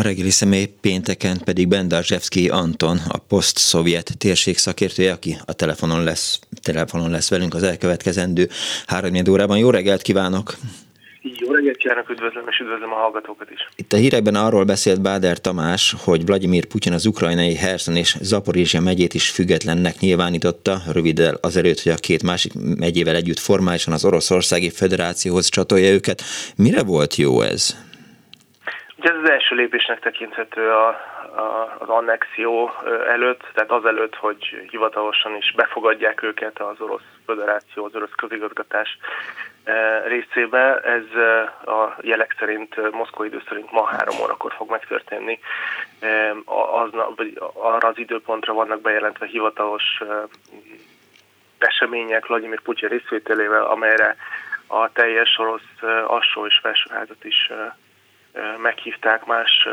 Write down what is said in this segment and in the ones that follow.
A reggeli személy pénteken pedig Bendarzsevszki Anton, a poszt-szovjet térség szakértője, aki a telefonon lesz, telefonon lesz velünk az elkövetkezendő három órában. Jó reggelt kívánok! Jó reggelt kívánok, üdvözlöm és üdvözlöm a hallgatókat is. Itt a hírekben arról beszélt Báder Tamás, hogy Vladimir Putyin az ukrajnai Herson és Zaporizsia megyét is függetlennek nyilvánította, röviddel azelőtt, hogy a két másik megyével együtt formálisan az Oroszországi Föderációhoz csatolja őket. Mire volt jó ez? Ugye ez az első lépésnek tekinthető a, a, az annexió előtt, tehát azelőtt, hogy hivatalosan is befogadják őket az Orosz Föderáció, az orosz közigazgatás részébe. Ez a jelek szerint, Moszkva idő szerint ma három órakor fog megtörténni. Az, vagy arra az időpontra vannak bejelentve hivatalos események Vladimir Putyin részvételével, amelyre a teljes orosz alsó és felsőházat is meghívták más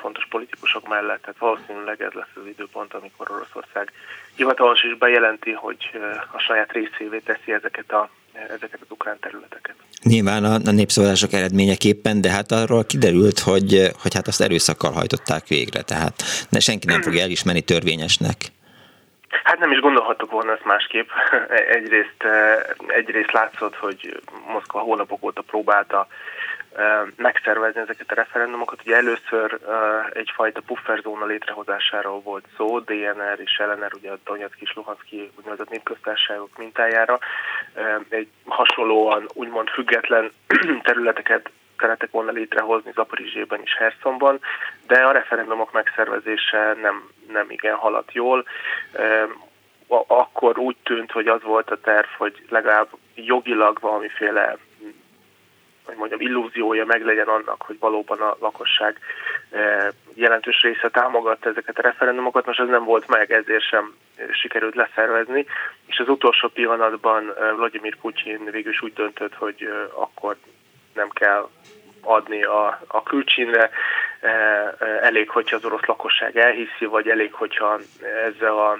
fontos politikusok mellett, tehát valószínűleg ez lesz az időpont, amikor Oroszország hivatalos is bejelenti, hogy a saját részévé teszi ezeket, a, ezeket az ukrán területeket. Nyilván a, a népszavazások eredményeképpen, de hát arról kiderült, hogy, hogy hát azt erőszakkal hajtották végre, tehát ne, senki nem fogja elismerni törvényesnek. Hát nem is gondolhattuk volna ezt másképp. Egyrészt, egyrészt látszott, hogy Moszkva hónapok óta próbálta megszervezni ezeket a referendumokat. Ugye először egyfajta pufferzóna létrehozásáról volt szó, DNR és LNR, ugye a Donetsk és Luhanszki úgynevezett népköztárságok mintájára. Egy hasonlóan úgymond független területeket szeretek volna létrehozni Zaporizsében és Herszonban, de a referendumok megszervezése nem, nem igen haladt jól. Akkor úgy tűnt, hogy az volt a terv, hogy legalább jogilag valamiféle hogy mondjam, illúziója meglegyen annak, hogy valóban a lakosság eh, jelentős része támogatta ezeket a referendumokat, most ez nem volt meg, ezért sem sikerült leszervezni, és az utolsó pillanatban eh, Vladimir Putyin végül is úgy döntött, hogy eh, akkor nem kell adni a, a külcsínre, elég, hogyha az orosz lakosság elhiszi, vagy elég, hogyha ezzel a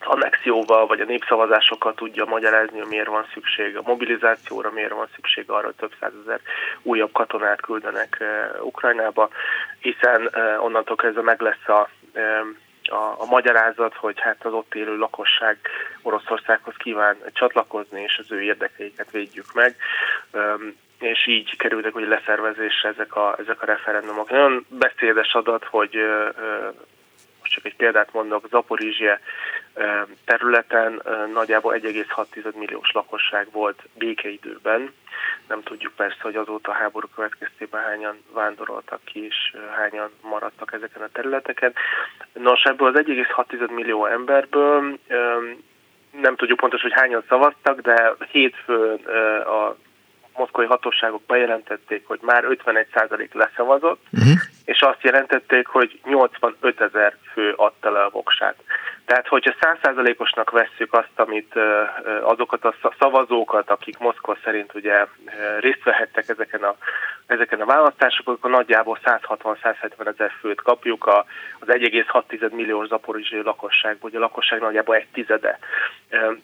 annexióval vagy a népszavazásokkal tudja magyarázni, hogy miért van szükség a mobilizációra, miért van szükség arra, hogy több százezer újabb katonát küldenek uh, Ukrajnába, hiszen uh, onnantól kezdve meg lesz a, a, a magyarázat, hogy hát az ott élő lakosság Oroszországhoz kíván csatlakozni, és az ő érdekeiket védjük meg. És így kerültek hogy leszervezésre ezek a, ezek a referendumok. Nagyon beszédes adat, hogy most csak egy példát mondok, Zaporizsia területen nagyjából 1,6 milliós lakosság volt békeidőben. Nem tudjuk persze, hogy azóta a háború következtében hányan vándoroltak ki, és hányan maradtak ezeken a területeken. Nos, ebből az 1,6 millió emberből nem tudjuk pontosan, hogy hányan szavaztak, de hétfőn a moszkvai hatóságok bejelentették, hogy már 51% leszavazott, uh-huh. és azt jelentették, hogy 85 ezer fő adta le a voksát. Tehát, hogyha 100%-osnak vesszük azt, amit azokat a szavazókat, akik Moszkva szerint ugye részt vehettek ezeken a, ezeken a választásokon, akkor nagyjából 160-170 ezer főt kapjuk az 1,6 milliós zaporizsai lakosság, vagy a lakosság nagyjából egy tizede.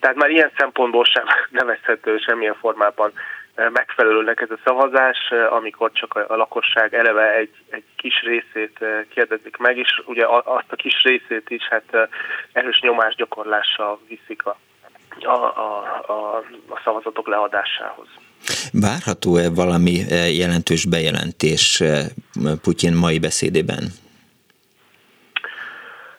Tehát már ilyen szempontból sem nevezhető semmilyen formában megfelelőnek ez a szavazás, amikor csak a lakosság eleve egy, egy kis részét kérdezik meg, és ugye azt a kis részét is hát erős nyomásgyakorlással viszik a, a, a, a, a szavazatok leadásához. Várható-e valami jelentős bejelentés Putyin mai beszédében?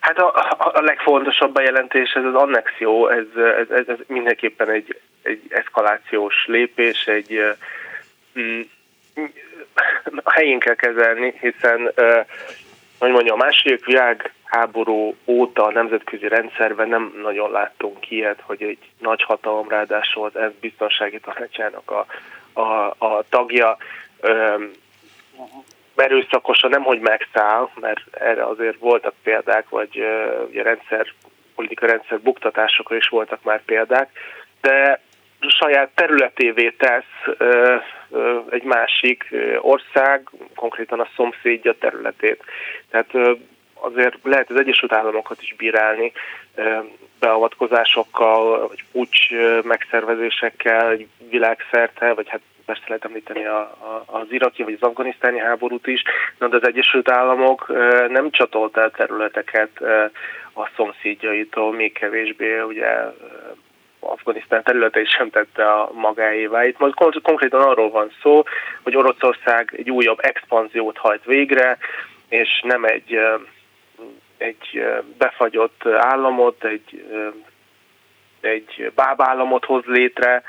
Hát a, a legfontosabb bejelentés ez az annexió, ez, ez, ez, ez mindenképpen egy, egy eszkalációs lépés, egy mm, helyén kell kezelni, hiszen hogy mondjam, a második világháború óta a nemzetközi rendszerben nem nagyon láttunk ilyet, hogy egy nagy hatalom, ráadásul az ENSZ biztonsági tanácsának a, a, a tagja erőszakosan nem, hogy megszáll, mert erre azért voltak példák, vagy ugye rendszer politikai rendszer buktatásokra is voltak már példák, de saját területévé tesz egy másik ország, konkrétan a szomszédja területét. Tehát azért lehet az Egyesült Államokat is bírálni beavatkozásokkal, vagy pucs megszervezésekkel világszerte, vagy hát persze lehet említeni a, a, az iraki vagy az afganisztáni háborút is, de az Egyesült Államok nem csatolt el területeket a szomszédjaitól, még kevésbé ugye Afganisztán területe sem tette a magáévá. Itt most konkrétan arról van szó, hogy Oroszország egy újabb expanziót hajt végre, és nem egy, egy befagyott államot, egy, egy bábállamot hoz létre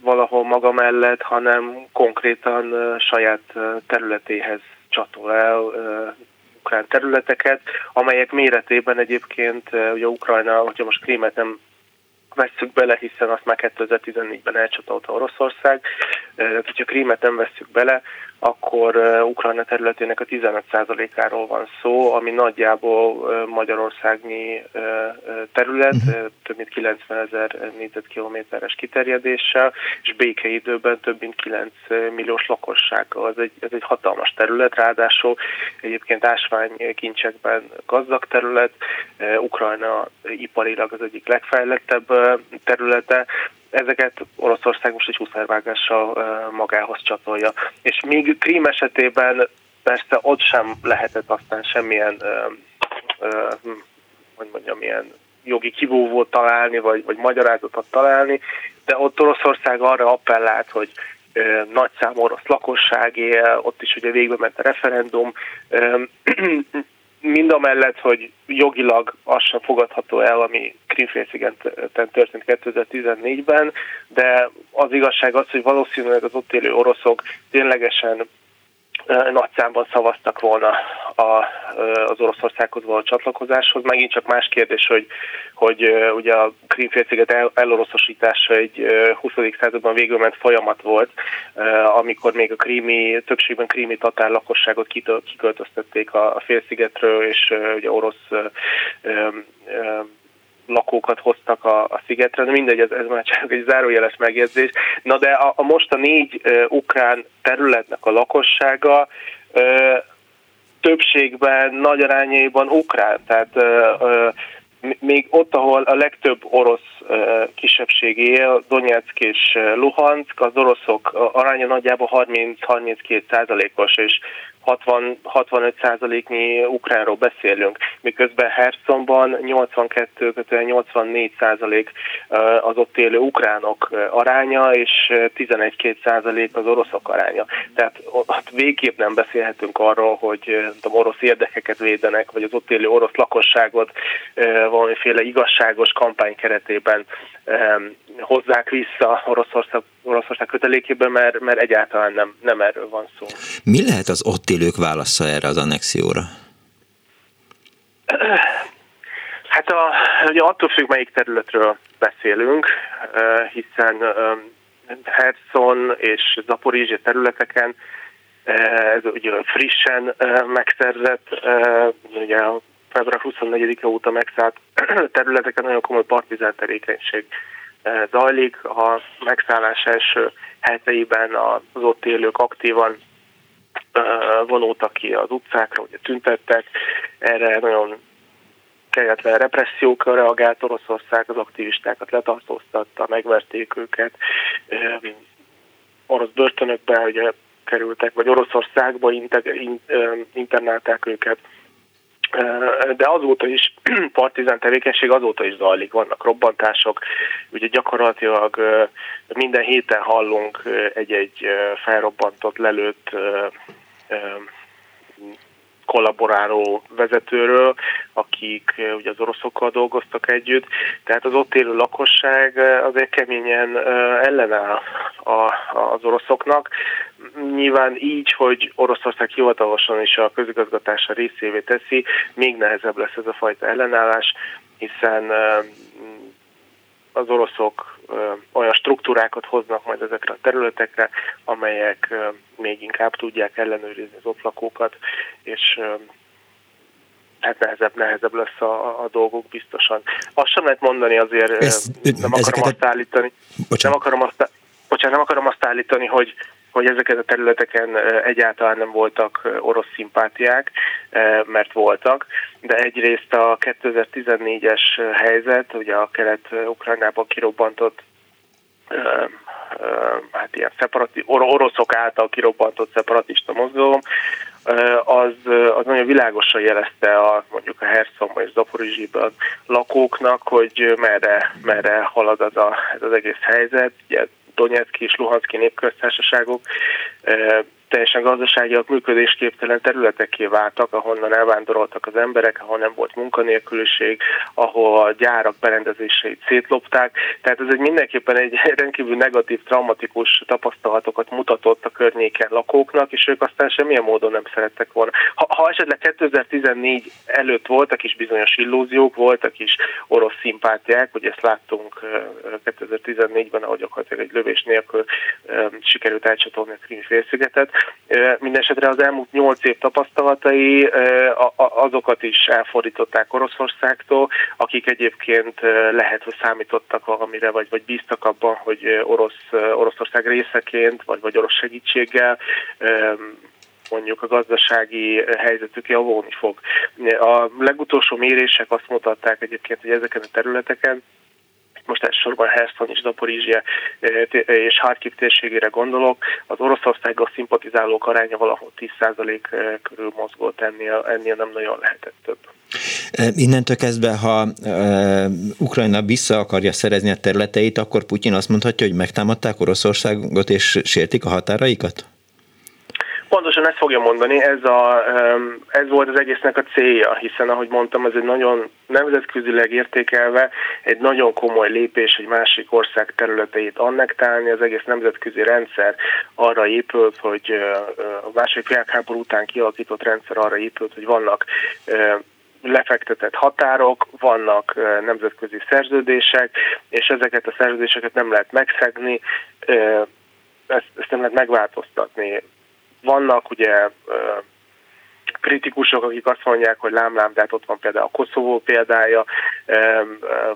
valahol maga mellett, hanem konkrétan saját területéhez csatol el ukrán területeket, amelyek méretében egyébként ugye Ukrajna, hogyha most Krímet nem vesszük bele, hiszen azt már 2014-ben elcsatolta Oroszország. Tehát, hogyha Krímet nem vesszük bele, akkor Ukrajna területének a 15%-áról van szó, ami nagyjából Magyarországnyi terület, uh-huh. több mint 90 ezer négyzetkilométeres kiterjedéssel, és békeidőben több mint 9 milliós lakossággal. Ez egy, ez egy hatalmas terület, ráadásul egyébként ásványkincsekben gazdag terület, Ukrajna iparilag az egyik legfejlettebb területe, ezeket Oroszország most egy húszervágással magához csatolja. És még Krím esetében persze ott sem lehetett aztán semmilyen, hogy mondjam, ilyen jogi kivúvót találni, vagy, vagy magyarázatot találni, de ott Oroszország arra appellált, hogy nagy szám orosz lakosság él, ott is ugye végbe ment a referendum, mind a mellett, hogy jogilag az sem fogadható el, ami Krimfélszigeten történt 2014-ben, de az igazság az, hogy valószínűleg az ott élő oroszok ténylegesen nagy számban szavaztak volna a, az Oroszországhoz való csatlakozáshoz. Megint csak más kérdés, hogy, hogy ugye a Krímfélsziget el, eloroszosítása egy 20. században végül ment folyamat volt, amikor még a krími, többségben krími tatár lakosságot kiköltöztették a, a félszigetről, és ugye orosz lakókat hoztak a, a szigetre, de mindegy, ez, ez már csak egy zárójeles megjegyzés. Na de a, a most a négy uh, ukrán területnek a lakossága uh, többségben, nagy arányaiban ukrán, tehát uh, még ott, ahol a legtöbb orosz uh, kisebbség él, Donetsk és Luhansk, az oroszok aránya nagyjából 30-32 százalékos, és 60-65%-nyi ukránról beszélünk, miközben Hersonban 82 84 százalék az ott élő ukránok aránya, és 11-2 az oroszok aránya. Tehát ott végképp nem beszélhetünk arról, hogy tudom, orosz érdekeket védenek, vagy az ott élő orosz lakosságot valamiféle igazságos kampány keretében hozzák vissza Oroszország, Oroszország kötelékében, mert, mert egyáltalán nem, nem erről van szó. Mi lehet az ott élők válasza erre az annexióra? Hát a, ugye attól függ, melyik területről beszélünk, hiszen Herson és Zaporizsia területeken ez ugye frissen megszerzett, ugye február 24-e óta megszállt területeken nagyon komoly partizán tevékenység zajlik. A megszállás első heteiben az ott élők aktívan vonultak ki az utcákra, ugye tüntettek, erre nagyon kegyetlen repressziókra reagált Oroszország, az aktivistákat letartóztatta, megverték őket, orosz börtönökbe ugye kerültek, vagy Oroszországba internálták őket. De azóta is partizán tevékenység azóta is zajlik, vannak robbantások, ugye gyakorlatilag minden héten hallunk egy-egy felrobbantott, lelőtt kollaboráló vezetőről, akik ugye az oroszokkal dolgoztak együtt, tehát az ott élő lakosság azért keményen ellenáll az oroszoknak. Nyilván így, hogy Oroszország hivatalosan is a közigazgatása részévé teszi, még nehezebb lesz ez a fajta ellenállás, hiszen az oroszok olyan struktúrákat hoznak majd ezekre a területekre, amelyek még inkább tudják ellenőrizni az ott lakókat, és hát nehezebb, nehezebb lesz a, a dolgok biztosan. Azt sem lehet mondani azért, Ez, nem akarom azt állítani, nem akarom azt, bocsánat, nem akarom azt állítani, hogy, hogy ezeken a területeken egyáltalán nem voltak orosz szimpátiák, mert voltak, de egyrészt a 2014-es helyzet, ugye a kelet-ukrajnában kirobbantott hát ilyen szeparati, oroszok által kirobbantott szeparatista mozgalom, az, az nagyon világosan jelezte a, mondjuk a Herszomban és Zaporizsiban lakóknak, hogy merre, merre halad az, a, ez az egész helyzet. Ugye Donetszki és Luhanszki népköztársaságok teljesen gazdaságiak működésképtelen területekké váltak, ahonnan elvándoroltak az emberek, ahol nem volt munkanélküliség, ahol a gyárak berendezéseit szétlopták. Tehát ez egy mindenképpen egy rendkívül negatív, traumatikus tapasztalatokat mutatott a környéken lakóknak, és ők aztán semmilyen módon nem szerettek volna. Ha, ha esetleg 2014 előtt voltak is bizonyos illúziók, voltak is orosz szimpátiák, hogy ezt láttunk 2014-ben, ahogy gyakorlatilag egy lövés nélkül sikerült elcsatolni a Krimi félszigetet, Mindenesetre az elmúlt nyolc év tapasztalatai azokat is elfordították Oroszországtól, akik egyébként lehet, hogy számítottak valamire, vagy, vagy bíztak abban, hogy orosz, Oroszország részeként, vagy, vagy orosz segítséggel mondjuk a gazdasági helyzetük javulni fog. A legutolsó mérések azt mutatták egyébként, hogy ezeken a területeken most elsősorban Herson és Zaporizsia eh, és Harkiv térségére gondolok, az Oroszországgal szimpatizálók aránya valahol 10% eh, körül mozgott, ennél, ennél nem nagyon lehetett több. Eh, innentől kezdve, ha uh, Ukrajna vissza akarja szerezni a területeit, akkor Putyin azt mondhatja, hogy megtámadták Oroszországot és sértik a határaikat? Pontosan ezt fogja mondani, ez, a, ez volt az egésznek a célja, hiszen ahogy mondtam, ez egy nagyon nemzetközileg értékelve egy nagyon komoly lépés egy másik ország területeit annektálni, az egész nemzetközi rendszer arra épült, hogy a második világháború után kialakított rendszer arra épült, hogy vannak lefektetett határok, vannak nemzetközi szerződések, és ezeket a szerződéseket nem lehet megszegni, ezt, ezt nem lehet megváltoztatni vannak ugye kritikusok, akik azt mondják, hogy lámlám, de hát ott van például a Koszovó példája,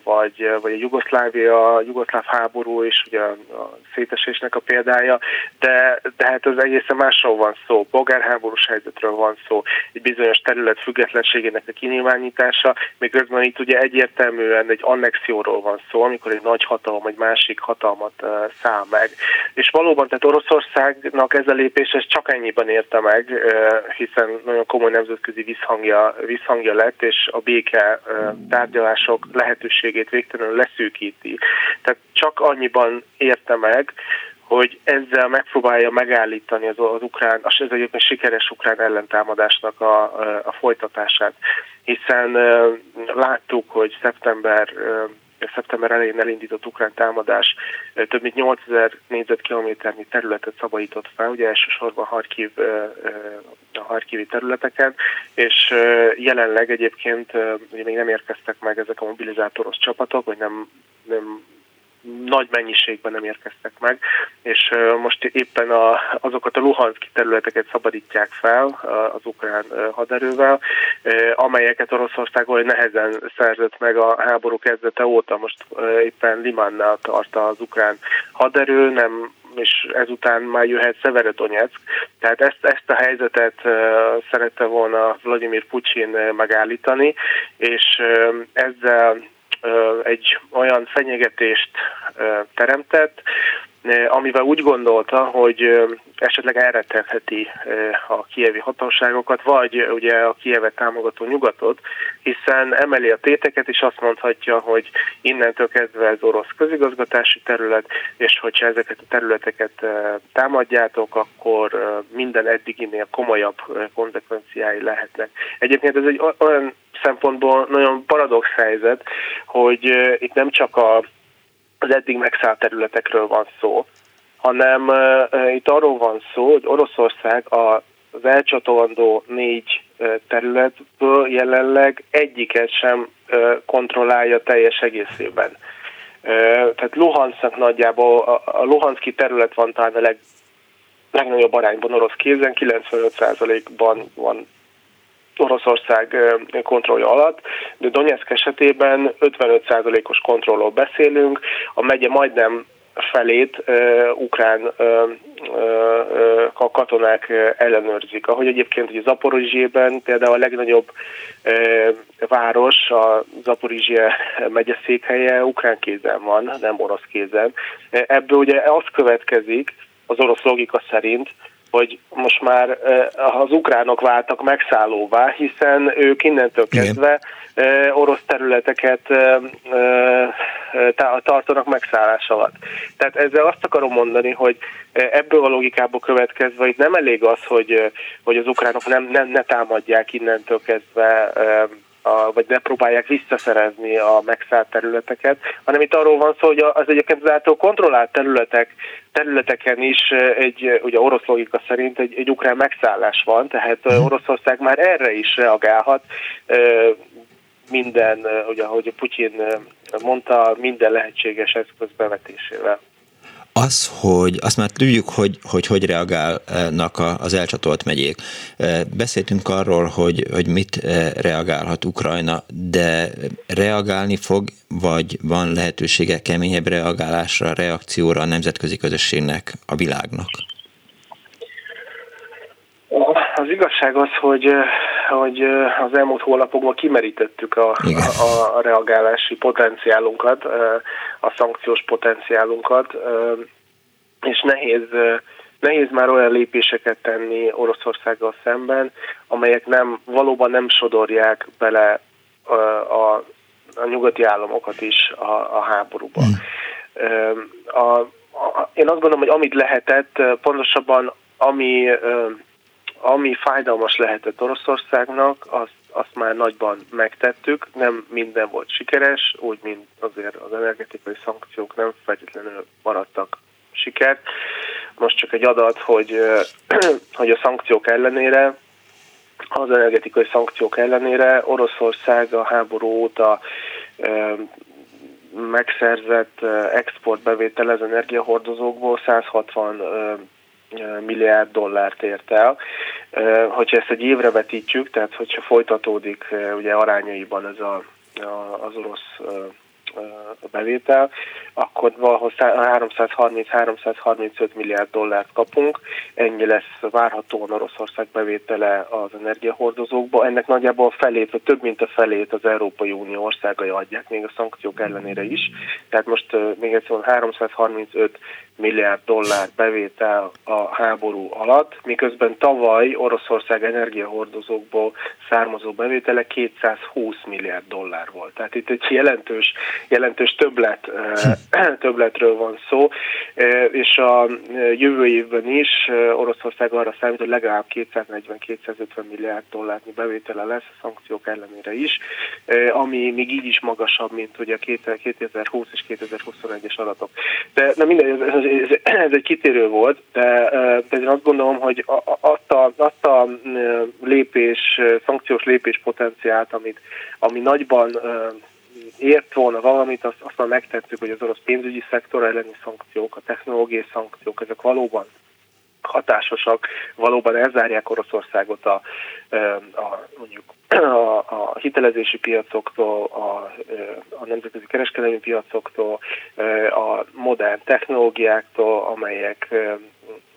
vagy, vagy a Jugoszlávia, a Jugoszláv háború és ugye a szétesésnek a példája, de, de hát az egészen másról van szó. Bogárháborús helyzetről van szó, egy bizonyos terület függetlenségének a kinyilvánítása, miközben itt ugye egyértelműen egy annexióról van szó, amikor egy nagy hatalom egy másik hatalmat száll meg. És valóban, tehát Oroszországnak ez a lépés ez csak ennyiben érte meg, hiszen nagyon komoly nemzetközi visszhangja, visszhangja lett, és a béke tárgyalások lehetőségét végtelenül leszűkíti. Tehát csak annyiban érte meg, hogy ezzel megpróbálja megállítani az, az ukrán, az ez egyébként sikeres ukrán ellentámadásnak a, a folytatását, hiszen láttuk, hogy szeptember szeptember elején elindított ukrán támadás több mint 8000 négyzetkilométernyi területet szabadított fel, ugye elsősorban Harkiv, a harkivi területeken, és jelenleg egyébként ugye még nem érkeztek meg ezek a mobilizátoros csapatok, vagy nem, nem nagy mennyiségben nem érkeztek meg, és most éppen a, azokat a Luhanszki területeket szabadítják fel az ukrán haderővel, amelyeket Oroszország olyan nehezen szerzett meg a háború kezdete óta. Most éppen Limannál tart az ukrán haderő, nem és ezután már jöhet Severodonetsk. Tehát ezt, ezt a helyzetet szerette volna Vladimir Putin megállítani, és ezzel egy olyan fenyegetést teremtett, amivel úgy gondolta, hogy esetleg elrettenheti a kievi hatóságokat, vagy ugye a kievet támogató nyugatot, hiszen emeli a téteket, és azt mondhatja, hogy innentől kezdve ez orosz közigazgatási terület, és hogyha ezeket a területeket támadjátok, akkor minden eddiginél komolyabb konzekvenciái lehetnek. Egyébként ez egy olyan szempontból nagyon paradox helyzet, hogy itt nem csak a, az eddig megszállt területekről van szó, hanem itt arról van szó, hogy Oroszország a, az elcsatolandó négy területből jelenleg egyiket sem kontrollálja teljes egészében. Tehát Luhansznak nagyjából, a, Luhanszki terület van talán a leg, legnagyobb arányban orosz kézen, 95%-ban van Oroszország kontrollja alatt, de Donetsk esetében 55%-os kontrollról beszélünk, a megye majdnem felét uh, ukrán uh, uh, katonák ellenőrzik. Ahogy egyébként hogy Zaporizsében például a legnagyobb uh, város, a Zaporizsia megyeszékhelye ukrán kézen van, nem orosz kézen. Ebből ugye az következik, az orosz logika szerint, hogy most már az ukránok váltak megszállóvá, hiszen ők innentől kezdve orosz területeket tartanak megszállás alatt. Tehát ezzel azt akarom mondani, hogy ebből a logikából következve itt nem elég az, hogy, hogy az ukránok nem, nem, ne támadják innentől kezdve a, vagy ne próbálják visszaszerezni a megszállt területeket, hanem itt arról van szó, hogy az egyébként az által kontrollált területek, területeken is egy, ugye orosz logika szerint egy, egy ukrán megszállás van, tehát mhm. Oroszország már erre is reagálhat minden, ugye ahogy Putyin mondta, minden lehetséges eszköz bevetésével. Az, hogy azt már tudjuk, hogy hogy, hogy reagálnak az elcsatolt megyék. Beszéltünk arról, hogy, hogy mit reagálhat Ukrajna, de reagálni fog, vagy van lehetősége keményebb reagálásra, reakcióra a nemzetközi közösségnek, a világnak? Az igazság az, hogy, hogy az elmúlt hónapokban kimerítettük a, a, a reagálási potenciálunkat, a szankciós potenciálunkat, és nehéz, nehéz már olyan lépéseket tenni Oroszországgal szemben, amelyek nem, valóban nem sodorják bele a, a, a nyugati államokat is a, a háborúba. Mm. A, a, én azt gondolom, hogy amit lehetett, pontosabban ami ami fájdalmas lehetett Oroszországnak, azt, azt már nagyban megtettük, nem minden volt sikeres, úgy, mint azért az energetikai szankciók nem feltétlenül maradtak sikert. Most csak egy adat, hogy, hogy a szankciók ellenére, az energetikai szankciók ellenére Oroszország a háború óta megszerzett exportbevétel az energiahordozókból 160 milliárd dollárt ért el. Hogyha ezt egy évre vetítjük, tehát hogyha folytatódik ugye arányaiban ez a, az orosz bevétel, akkor valahol 330-335 milliárd dollárt kapunk, ennyi lesz várhatóan Oroszország bevétele az energiahordozókba. Ennek nagyjából felét, vagy több mint a felét az Európai Unió országai adják, még a szankciók ellenére is. Tehát most még egyszer 335 milliárd dollár bevétel a háború alatt, miközben tavaly Oroszország energiahordozókból származó bevétele 220 milliárd dollár volt. Tehát itt egy jelentős, jelentős többlet, többletről van szó, és a jövő évben is Oroszország arra számít, hogy legalább 240-250 milliárd dollárnyi bevétele lesz a szankciók ellenére is, ami még így is magasabb, mint ugye 2020 és 2021-es adatok. De na minden, ez, ez, ez egy kitérő volt, de, én azt gondolom, hogy azt a, azt a lépés, szankciós lépés potenciált, amit, ami nagyban ért volna valamit, azt, azt már megtettük, hogy az orosz pénzügyi szektor elleni szankciók, a technológiai szankciók, ezek valóban hatásosak, valóban elzárják Oroszországot a, a mondjuk a, a hitelezési piacoktól, a, a nemzetközi kereskedelmi piacoktól, a modern technológiáktól, amelyek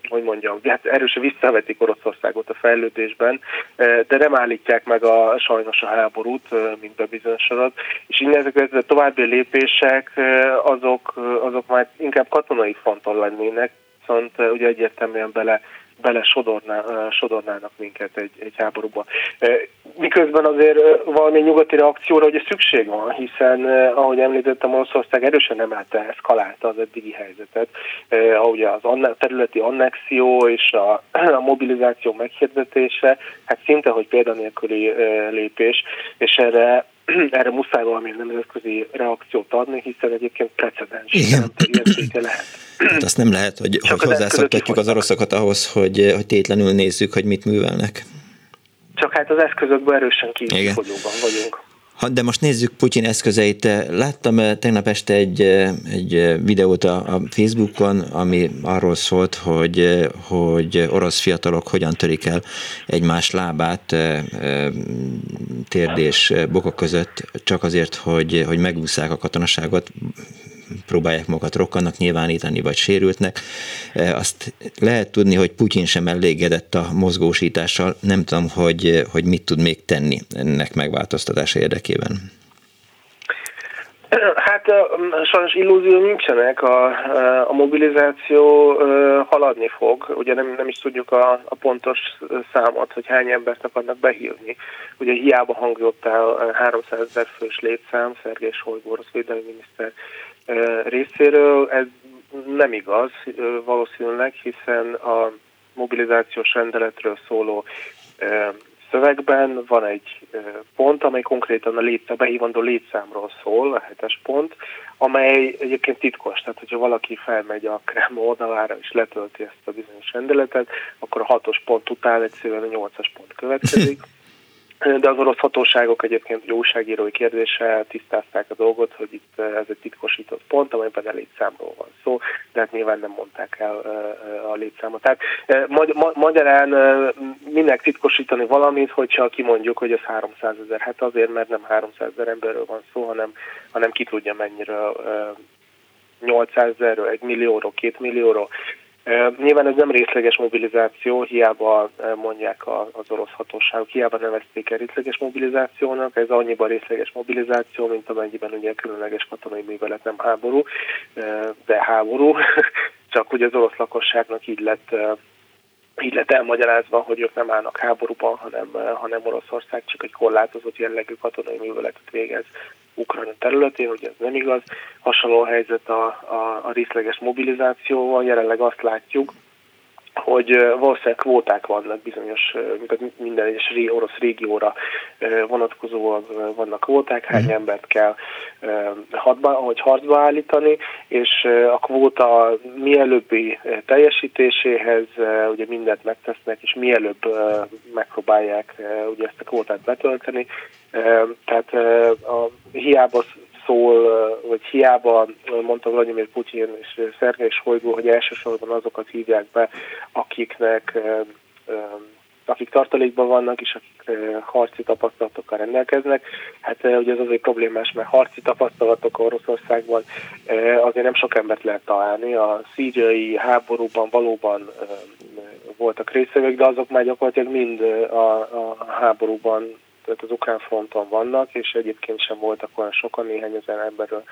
hogy mondjam, hát erősen visszavetik Oroszországot a fejlődésben, de nem állítják meg a sajnos a háborút, mint bebizonyosodott, és innen ezek a további lépések azok, azok már inkább katonai fonton lennének, viszont ugye egyértelműen bele bele sodorná, sodornának minket egy, egy háborúba. Miközben azért valami nyugati reakcióra ugye szükség van, hiszen ahogy említettem, Oroszország erősen emelte, eszkalálta az eddigi helyzetet, ahogy az anne- területi annexió és a, a mobilizáció meghirdetése, hát szinte, hogy példanélküli lépés, és erre erre muszáj valami nemzetközi reakciót adni, hiszen egyébként precedens értéke lehet. Hát azt nem lehet, hogy, hogy hozzászoktatjuk az oroszokat ahhoz, hogy, hogy tétlenül nézzük, hogy mit művelnek. Csak hát az eszközökből erősen kívülfogyóban vagyunk. De most nézzük Putyin eszközeit. Láttam eh, tegnap este egy, eh, egy eh, videót a Facebookon, ami arról szólt, hogy, hogy orosz fiatalok hogyan törik el egymás lábát térdés bokok között, csak azért, hogy, hogy megúszák a katonaságot próbálják magukat rokkannak nyilvánítani, vagy sérültnek. E, azt lehet tudni, hogy Putyin sem elégedett a mozgósítással. Nem tudom, hogy, hogy mit tud még tenni ennek megváltoztatása érdekében. Hát sajnos illúzió nincsenek, a, a mobilizáció haladni fog, ugye nem, nem is tudjuk a, a pontos számot, hogy hány embert akarnak behívni. Ugye hiába hangzott el 300 ezer fős létszám, Szergés Solygó, orosz védelmi miniszter részéről. Ez nem igaz valószínűleg, hiszen a mobilizációs rendeletről szóló szövegben van egy pont, amely konkrétan a létszám, behívandó létszámról szól, a hetes pont, amely egyébként titkos, tehát hogyha valaki felmegy a Kreml oldalára és letölti ezt a bizonyos rendeletet, akkor a hatos pont után egyszerűen a nyolcas pont következik. de az orosz hatóságok egyébként egy újságírói kérdéssel tisztázták a dolgot, hogy itt eh, ez egy titkosított pont, amelyben a létszámról van szó, de hát nyilván nem mondták el eh, a létszámot. Tehát eh, magy- magyarán minek titkosítani valamit, hogyha kimondjuk, hogy ez 300 ezer, hát azért, mert nem 300 ezer emberről van szó, hanem, hanem ki tudja mennyiről 800 ezerről, 1 millióról, 2 millióról. Nyilván ez nem részleges mobilizáció, hiába mondják az orosz hatóságok, hiába nevezték el részleges mobilizációnak, ez annyiban részleges mobilizáció, mint amennyiben ugye különleges katonai művelet nem háború, de háború, csak hogy az orosz lakosságnak így lett így lett elmagyarázva, hogy ők nem állnak háborúban, hanem, hanem Oroszország csak egy korlátozott jellegű katonai műveletet végez Ukrajna területén, ugye ez nem igaz. Hasonló helyzet a, a, a részleges mobilizációval, jelenleg azt látjuk, hogy valószínűleg kvóták vannak bizonyos, minden egyes orosz régióra vonatkozóan vannak kvóták, hány uh-huh. embert kell hadba, hogy harcba állítani, és a kvóta mielőbbi teljesítéséhez ugye mindent megtesznek, és mielőbb megpróbálják ugye ezt a kvótát betölteni. Tehát a, hiába szól, vagy hiába mondta Vladimir Putyin és Szergei Sojgu, hogy elsősorban azokat hívják be, akiknek akik tartalékban vannak, és akik harci tapasztalatokkal rendelkeznek. Hát ugye ez azért problémás, mert harci tapasztalatok Oroszországban azért nem sok embert lehet találni. A szíriai háborúban valóban voltak részvevők, de azok már gyakorlatilag mind a, a háborúban tehát az ukrán fronton vannak, és egyébként sem voltak olyan sokan, néhány ezer emberről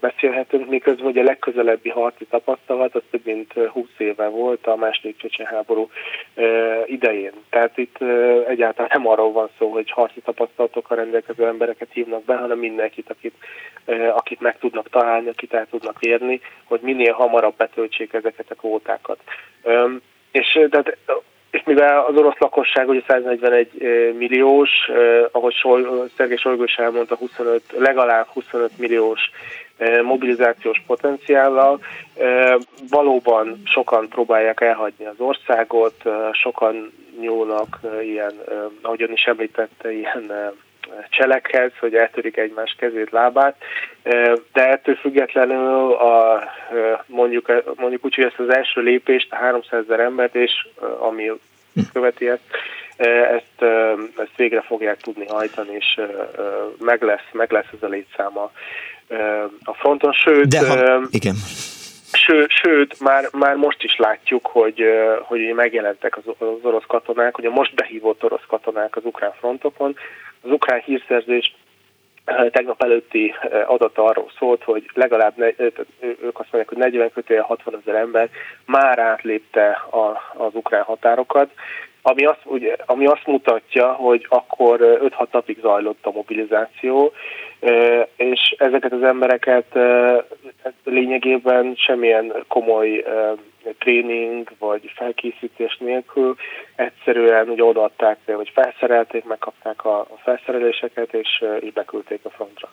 beszélhetünk, miközben ugye a legközelebbi harci tapasztalat az több mint 20 éve volt a második csecsen háború idején. Tehát itt egyáltalán nem arról van szó, hogy harci tapasztalatokkal rendelkező embereket hívnak be, hanem mindenkit, akit, akit meg tudnak találni, akit el tudnak érni, hogy minél hamarabb betöltsék ezeket a kvótákat. És tehát és mivel az orosz lakosság ugye 141 milliós, ahogy Sol, Szergei Solygó is elmondta, 25, legalább 25 milliós mobilizációs potenciállal. Valóban sokan próbálják elhagyni az országot, sokan nyúlnak ilyen, ahogyan is említette, ilyen cselekhez, hogy eltörik egymás kezét, lábát, de ettől függetlenül a, mondjuk, mondjuk úgy, hogy ezt az első lépést, a 300 ezer embert, és ami követi ezt, ezt, ezt végre fogják tudni hajtani, és meg lesz, meg lesz ez a létszáma a fronton, sőt, De ha, igen. Ső, sőt, már, már most is látjuk, hogy, hogy megjelentek az, az orosz katonák, ugye most behívott orosz katonák az ukrán frontokon. Az ukrán hírszerzés tegnap előtti adata arról szólt, hogy legalább ne, ők azt mondják, hogy 40 kötél 60 ezer ember már átlépte a, az ukrán határokat, ami azt, ugye, ami azt mutatja, hogy akkor 5-6 napig zajlott a mobilizáció, és ezeket az embereket hát lényegében semmilyen komoly tréning vagy felkészítés nélkül egyszerűen ugye odaadták, vagy felszerelték, megkapták a felszereléseket, és így beküldték a frontra.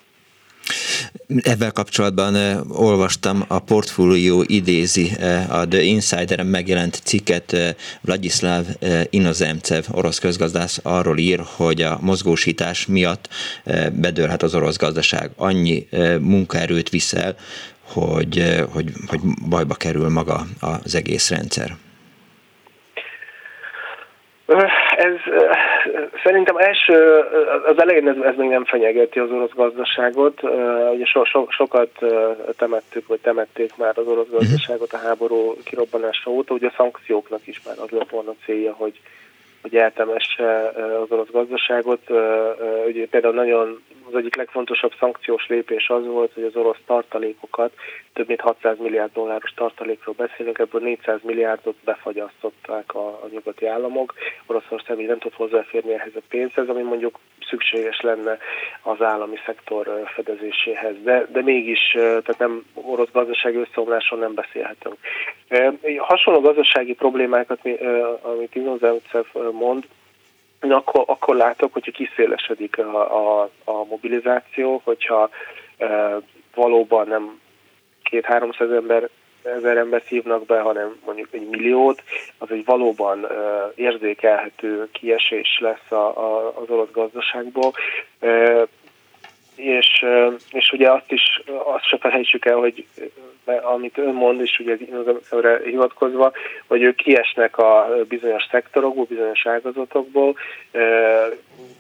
Ebben kapcsolatban olvastam, a portfólió idézi a The Insider megjelent cikket Vladislav Inozemcev, orosz közgazdász arról ír, hogy a mozgósítás miatt bedőlhet az orosz gazdaság. Annyi munkaerőt viszel, hogy, hogy, hogy bajba kerül maga az egész rendszer. Ez szerintem első, az elején ez, ez még nem fenyegeti az orosz gazdaságot. Ugye so, so, sokat temettük, vagy temették már az orosz gazdaságot a háború kirobbanása óta. Ugye a szankcióknak is már az lett volna célja, hogy hogy eltemesse az orosz gazdaságot. Ugye például nagyon az egyik legfontosabb szankciós lépés az volt, hogy az orosz tartalékokat, több mint 600 milliárd dolláros tartalékról beszélünk, ebből 400 milliárdot befagyasztották a, a nyugati államok. Oroszország így nem tud hozzáférni ehhez a pénzhez, ami mondjuk szükséges lenne az állami szektor fedezéséhez. De, de mégis, tehát nem orosz gazdasági összeomláson nem beszélhetünk. Hasonló gazdasági problémákat, amit Inozemcev mond, akkor, akkor látok, hogyha kiszélesedik a, a, a mobilizáció, hogyha e, valóban nem két-háromszáz ember ezer embert hívnak be, hanem mondjuk egy milliót, az egy valóban uh, érzékelhető kiesés lesz a, a, az orosz gazdaságból. Uh, és, és ugye azt is, azt se felejtsük el, hogy amit ön mond, és ugye az hivatkozva, hogy ők kiesnek a bizonyos szektorokból, bizonyos ágazatokból,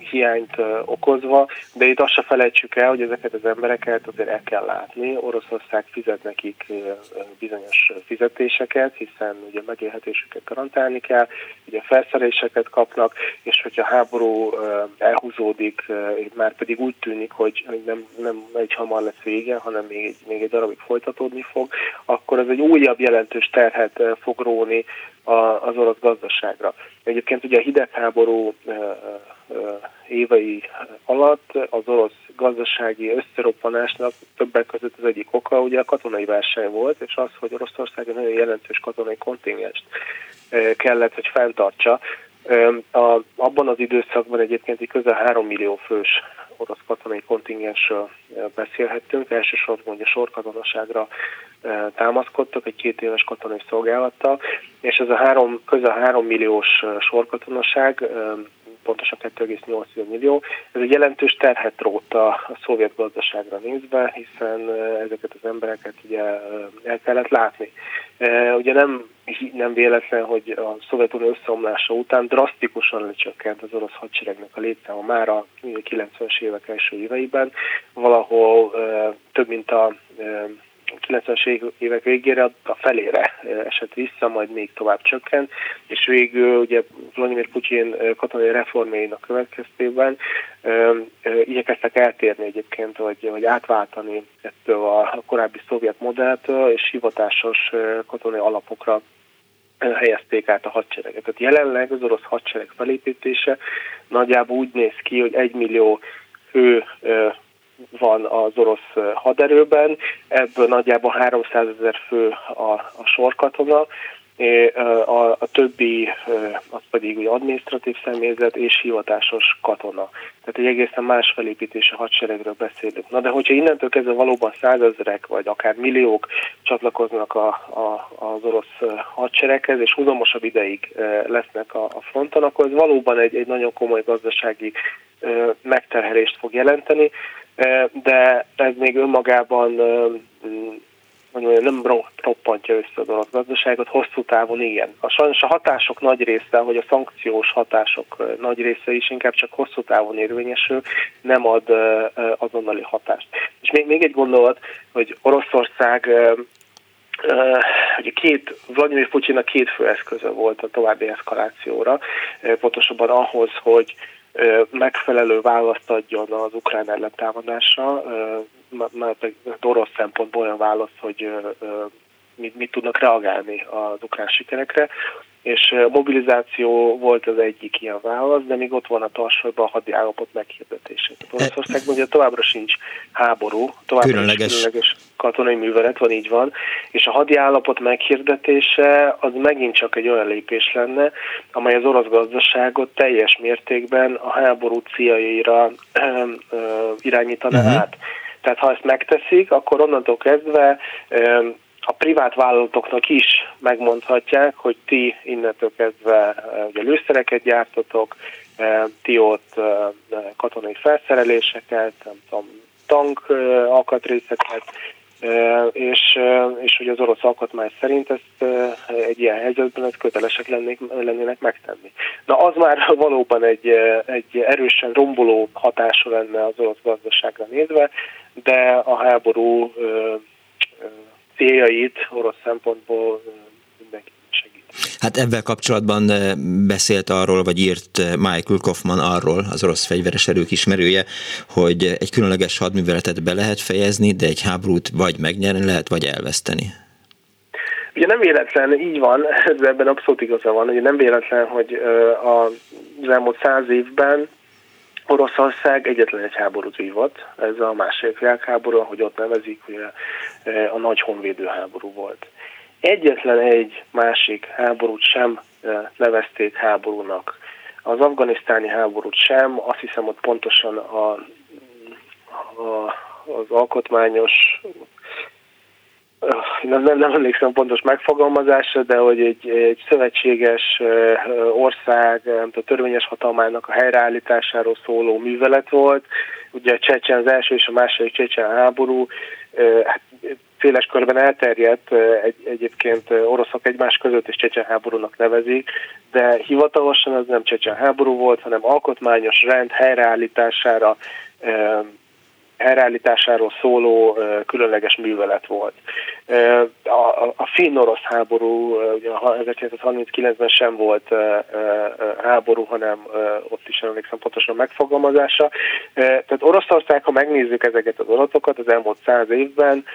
hiányt okozva, de itt azt se felejtsük el, hogy ezeket az embereket azért el kell látni. Oroszország fizet nekik bizonyos fizetéseket, hiszen ugye megélhetésüket garantálni kell, ugye felszereléseket kapnak, és hogyha háború elhúzódik, már pedig úgy tűnik, hogy nem, nem egy hamar lesz vége, hanem még, még egy darabig folytatódni fog, akkor ez egy újabb jelentős terhet fog róni az orosz gazdaságra. Egyébként ugye a hidegháború évei alatt az orosz gazdasági összeroppanásnak többek között az egyik oka ugye a katonai verseny volt, és az, hogy Oroszország egy nagyon jelentős katonai kontingenst kellett, hogy fenntartsa. A, abban az időszakban egyébként egy közel 3 millió fős orosz katonai kontingensről beszélhettünk, elsősorban ugye sorkatonaságra támaszkodtak egy két éves katonai szolgálattal, és ez a három, közel 3 milliós sorkatonaság pontosan 2,8 millió. Ez egy jelentős terhet rótt a, a szovjet gazdaságra nézve, hiszen ezeket az embereket ugye el kellett látni. Ugye nem, nem véletlen, hogy a Szovjetunió összeomlása után drasztikusan lecsökkent az orosz hadseregnek a létszáma már a 90-es évek első éveiben, valahol több mint a 90-es évek végére a felére esett vissza, majd még tovább csökkent, és végül ugye Vladimir Putyin katonai reformjainak következtében igyekeztek eltérni egyébként, vagy, vagy átváltani ettől a korábbi szovjet modelltől, és hivatásos katonai alapokra helyezték át a hadsereget. Tehát jelenleg az orosz hadsereg felépítése nagyjából úgy néz ki, hogy egy millió fő van az orosz haderőben, ebből nagyjából 300 ezer fő a, a sorkatona, a, a többi az pedig ugye adminisztratív személyzet és hivatásos katona. Tehát egy egészen más felépítési hadseregről beszélünk. Na de hogyha innentől kezdve valóban százezrek vagy akár milliók csatlakoznak a, a, az orosz hadsereghez, és húzamosabb ideig lesznek a, a fronton, akkor ez valóban egy, egy nagyon komoly gazdasági megterhelést fog jelenteni, de ez még önmagában mondjuk nem roppantja össze az orosz gazdaságot, hosszú távon igen. A, sajnos a hatások nagy része, hogy a szankciós hatások nagy része is inkább csak hosszú távon érvényesül, nem ad azonnali hatást. És még, még egy gondolat, hogy Oroszország ugye két, Vladimir Putyinnak két fő eszköze volt a további eszkalációra, pontosabban ahhoz, hogy megfelelő választ adjon az ukrán ellentámadásra, már orosz szempontból olyan válasz, hogy mit, mit tudnak reagálni az ukrán sikerekre, és mobilizáció volt az egyik ilyen válasz, de még ott van a tarsolyban a hadi állapot meghirdetése. Oroszországban ugye továbbra sincs háború, továbbra különleges. sincs különleges katonai művelet, van így van, és a hadi állapot meghirdetése az megint csak egy olyan lépés lenne, amely az orosz gazdaságot teljes mértékben a háború céljaira irányítaná uh-huh. át. Tehát ha ezt megteszik, akkor onnantól kezdve a privát vállalatoknak is megmondhatják, hogy ti innentől kezdve ugye lőszereket gyártotok, ti ott katonai felszereléseket, nem tudom, tank alkatrészeket, és, és hogy az orosz alkotmány szerint ezt egy ilyen helyzetben ezt kötelesek lennék, lennének megtenni. Na az már valóban egy, egy erősen romboló hatása lenne az orosz gazdaságra nézve, de a háború céljait orosz szempontból mindenki Hát ebben kapcsolatban beszélt arról, vagy írt Michael Kaufman arról, az orosz fegyveres erők ismerője, hogy egy különleges hadműveletet be lehet fejezni, de egy háborút vagy megnyerni lehet, vagy elveszteni. Ugye nem véletlen, így van, ez ebben abszolút igaza van, ugye nem véletlen, hogy az elmúlt száz évben Oroszország egyetlen egy háborút vívott, ez a második világháború, ahogy ott nevezik, ugye a nagy honvédő háború volt egyetlen egy másik háborút sem nevezték háborúnak. Az afganisztáni háborút sem, azt hiszem ott pontosan a, a, az alkotmányos nem, nem, nem emlékszem pontos megfogalmazásra, de hogy egy, egy szövetséges ország a törvényes hatalmának a helyreállításáról szóló művelet volt. Ugye a Csecsen, az első és a második Csecsen háború, hát széles körben elterjedt, egy, egyébként oroszok egymás között is Csecsen háborúnak nevezik, de hivatalosan ez nem Csecsen háború volt, hanem alkotmányos rend helyreállítására helyreállításáról szóló különleges művelet volt. A, a finn-orosz háború, ugye 1939-ben sem volt háború, hanem ott is emlékszem pontosan megfogalmazása. Tehát Oroszország, ha megnézzük ezeket az adatokat az elmúlt száz évben,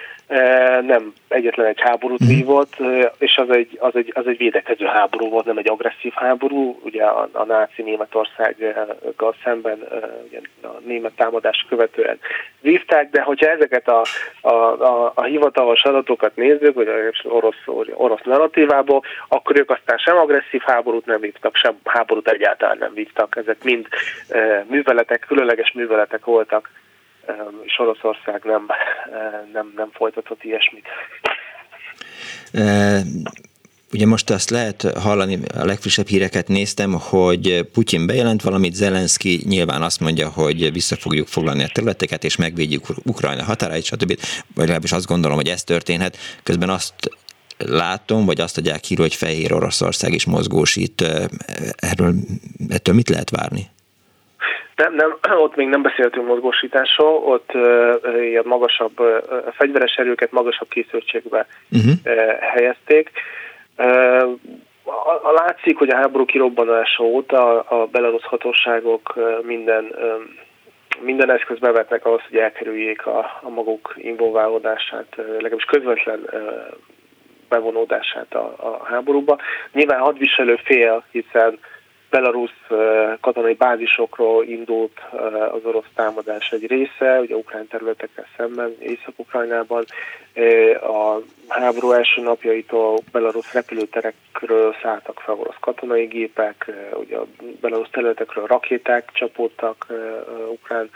nem egyetlen egy háborút mhm. vívott, és az egy, az, egy, az egy védekező háború volt, nem egy agresszív háború. Ugye a, a náci Németországgal szemben ugye a német támadás követően vívták, de hogyha ezeket a, a, a, a hivatalos adatokat nézzük, vagy orosz, orosz narratívából, akkor ők aztán sem agresszív háborút nem vívtak, sem háborút egyáltalán nem vívtak. Ezek mind e, műveletek, különleges műveletek voltak, e, és Oroszország nem, e, nem, nem folytatott ilyesmit. Ugye most azt lehet hallani, a legfrissebb híreket néztem, hogy Putyin bejelent valamit, Zelenszky nyilván azt mondja, hogy vissza fogjuk foglalni a területeket, és megvédjük Ukrajna határait, stb. Vagy legalábbis azt gondolom, hogy ez történhet. Közben azt látom, vagy azt adják hír, hogy Fehér Oroszország is mozgósít. Erről, ettől mit lehet várni? Nem, nem, ott még nem beszéltünk mozgósításról, ott ilyen magasabb, fegyveres erőket magasabb készültségbe uh-huh. uh, helyezték. A, a látszik, hogy a háború kirobbanása óta a belarusz hatóságok minden minden eszköz bevetnek ahhoz, hogy elkerüljék a, a maguk involválódását, legalábbis közvetlen bevonódását a, a háborúba. Nyilván hadviselő fél, hiszen Belarus katonai bázisokról indult az orosz támadás egy része, ugye ukrán területekkel szemben, Észak-Ukrajnában. A háború első napjaitól Belarus repülőterekről szálltak fel orosz katonai gépek, ugye a Belarus területekről rakéták csapódtak ukrán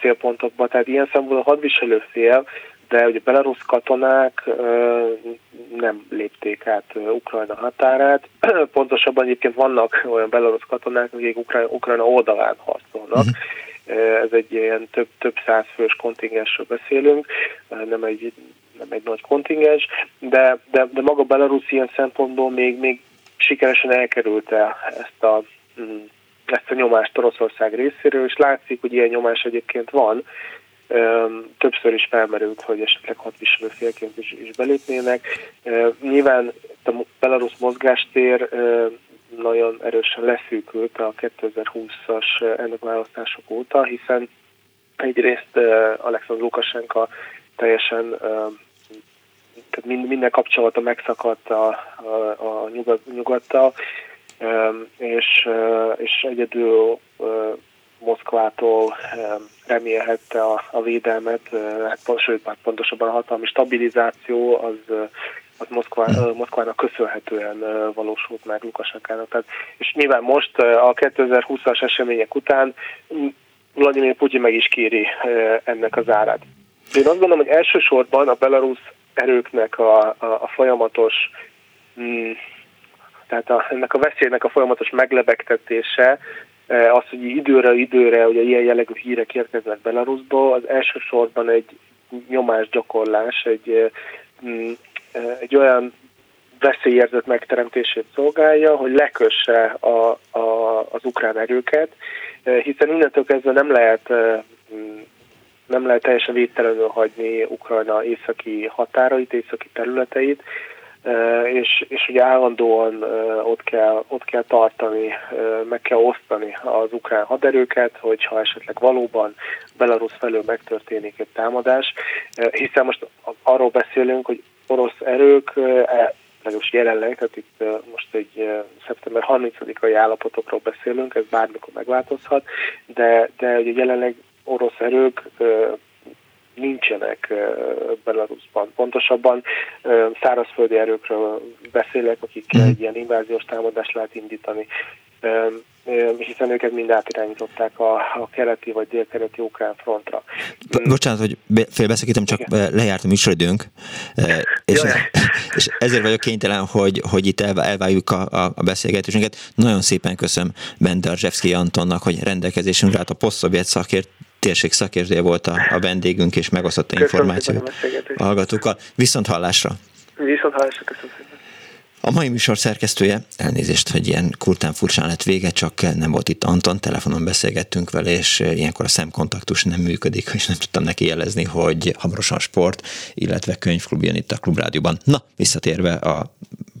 célpontokba, tehát ilyen szempontból a hadviselő fél de ugye belarusz katonák nem lépték át Ukrajna határát. Pontosabban egyébként vannak olyan belarusz katonák, akik Ukrajna, Ukrajna oldalán harcolnak. Uh-huh. Ez egy ilyen több, több száz fős kontingensről beszélünk, nem egy, nem egy nagy kontingens, de, de, de maga Belarus ilyen szempontból még, még sikeresen elkerülte ezt a, mm, ezt a nyomást Oroszország részéről, és látszik, hogy ilyen nyomás egyébként van, Többször is felmerült, hogy esetleg hadviselő félként is, is belépnének. Nyilván a Belarus mozgástér nagyon erősen leszűkült a 2020-as választások óta, hiszen egyrészt Alexander Lukasenka teljesen tehát minden kapcsolata megszakadt a, a, a nyugat, nyugattal, és, és egyedül Moszkvától remélhette a, a védelmet, hát, sőt, már pontosabban a hatalmi stabilizáció az, az Moszkvá, Moszkvának köszönhetően valósult meg Lukasenkának. Tehát, és nyilván most a 2020-as események után Vladimir Putyin meg is kéri ennek az árát. Én azt gondolom, hogy elsősorban a belarusz erőknek a, a, a folyamatos, mm, tehát a, ennek a veszélynek a folyamatos meglebegtetése, az, hogy időre időre ugye ilyen jellegű hírek érkeznek Belarusba, az elsősorban egy nyomásgyakorlás, egy, mm, egy olyan veszélyérzet megteremtését szolgálja, hogy lekösse a, a, az ukrán erőket, hiszen innentől kezdve nem lehet mm, nem lehet teljesen védtelenül hagyni Ukrajna északi határait, északi területeit, és, és ugye állandóan ott kell, ott kell tartani, meg kell osztani az ukrán haderőket, hogyha esetleg valóban Belarus felől megtörténik egy támadás, hiszen most arról beszélünk, hogy orosz erők e, legalábbis jelenleg, tehát itt most egy szeptember 30-ai állapotokról beszélünk, ez bármikor megváltozhat, de, de ugye jelenleg orosz erők nincsenek Belarusban. Pontosabban szárazföldi erőkről beszélek, akik mm. egy ilyen inváziós támadást lehet indítani hiszen őket mind átirányították a, a keleti vagy délkeleti ukrán frontra. Bocsánat, hogy félbeszakítom, csak Igen. lejárt a műsoridőnk, és, és ezért vagyok kénytelen, hogy, hogy itt elváljuk a, a beszélgetésünket. Nagyon szépen köszönöm Bendarzsevszki Antonnak, hogy rendelkezésünkre állt a posztszovjet szakért térség szakértője volt a, a vendégünk, és megosztotta információt a hallgatókkal. Viszont hallásra! Viszont hallásra, köszönöm szépen! A mai műsor szerkesztője, elnézést, hogy ilyen kurtán furcsán lett vége, csak nem volt itt Anton, telefonon beszélgettünk vele, és ilyenkor a szemkontaktus nem működik, és nem tudtam neki jelezni, hogy hamarosan sport, illetve könyvklub jön itt a Klubrádióban. Na, visszatérve a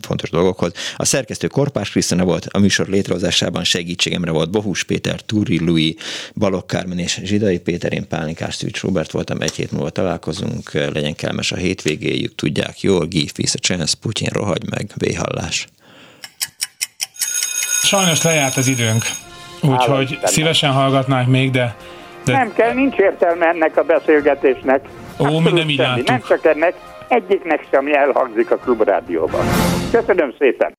fontos dolgokhoz. A szerkesztő Korpás Krisztina volt, a műsor létrehozásában segítségemre volt Bohus Péter, Túri Louis, Balogh Kármen és Zsidai Péter, én Pálinkás Szűcs Robert voltam, egy hét múlva találkozunk, legyen kellemes a hétvégéjük, tudják jól, give peace a chance, Putyin rohagy meg, véhallás. Sajnos lejárt az időnk, úgyhogy szívesen hallgatnánk még, de, de... Nem kell, nincs értelme ennek a beszélgetésnek. Ó, mi nem így Nem csak ennek, egyiknek sem elhangzik a klubrádióban. Köszönöm szépen!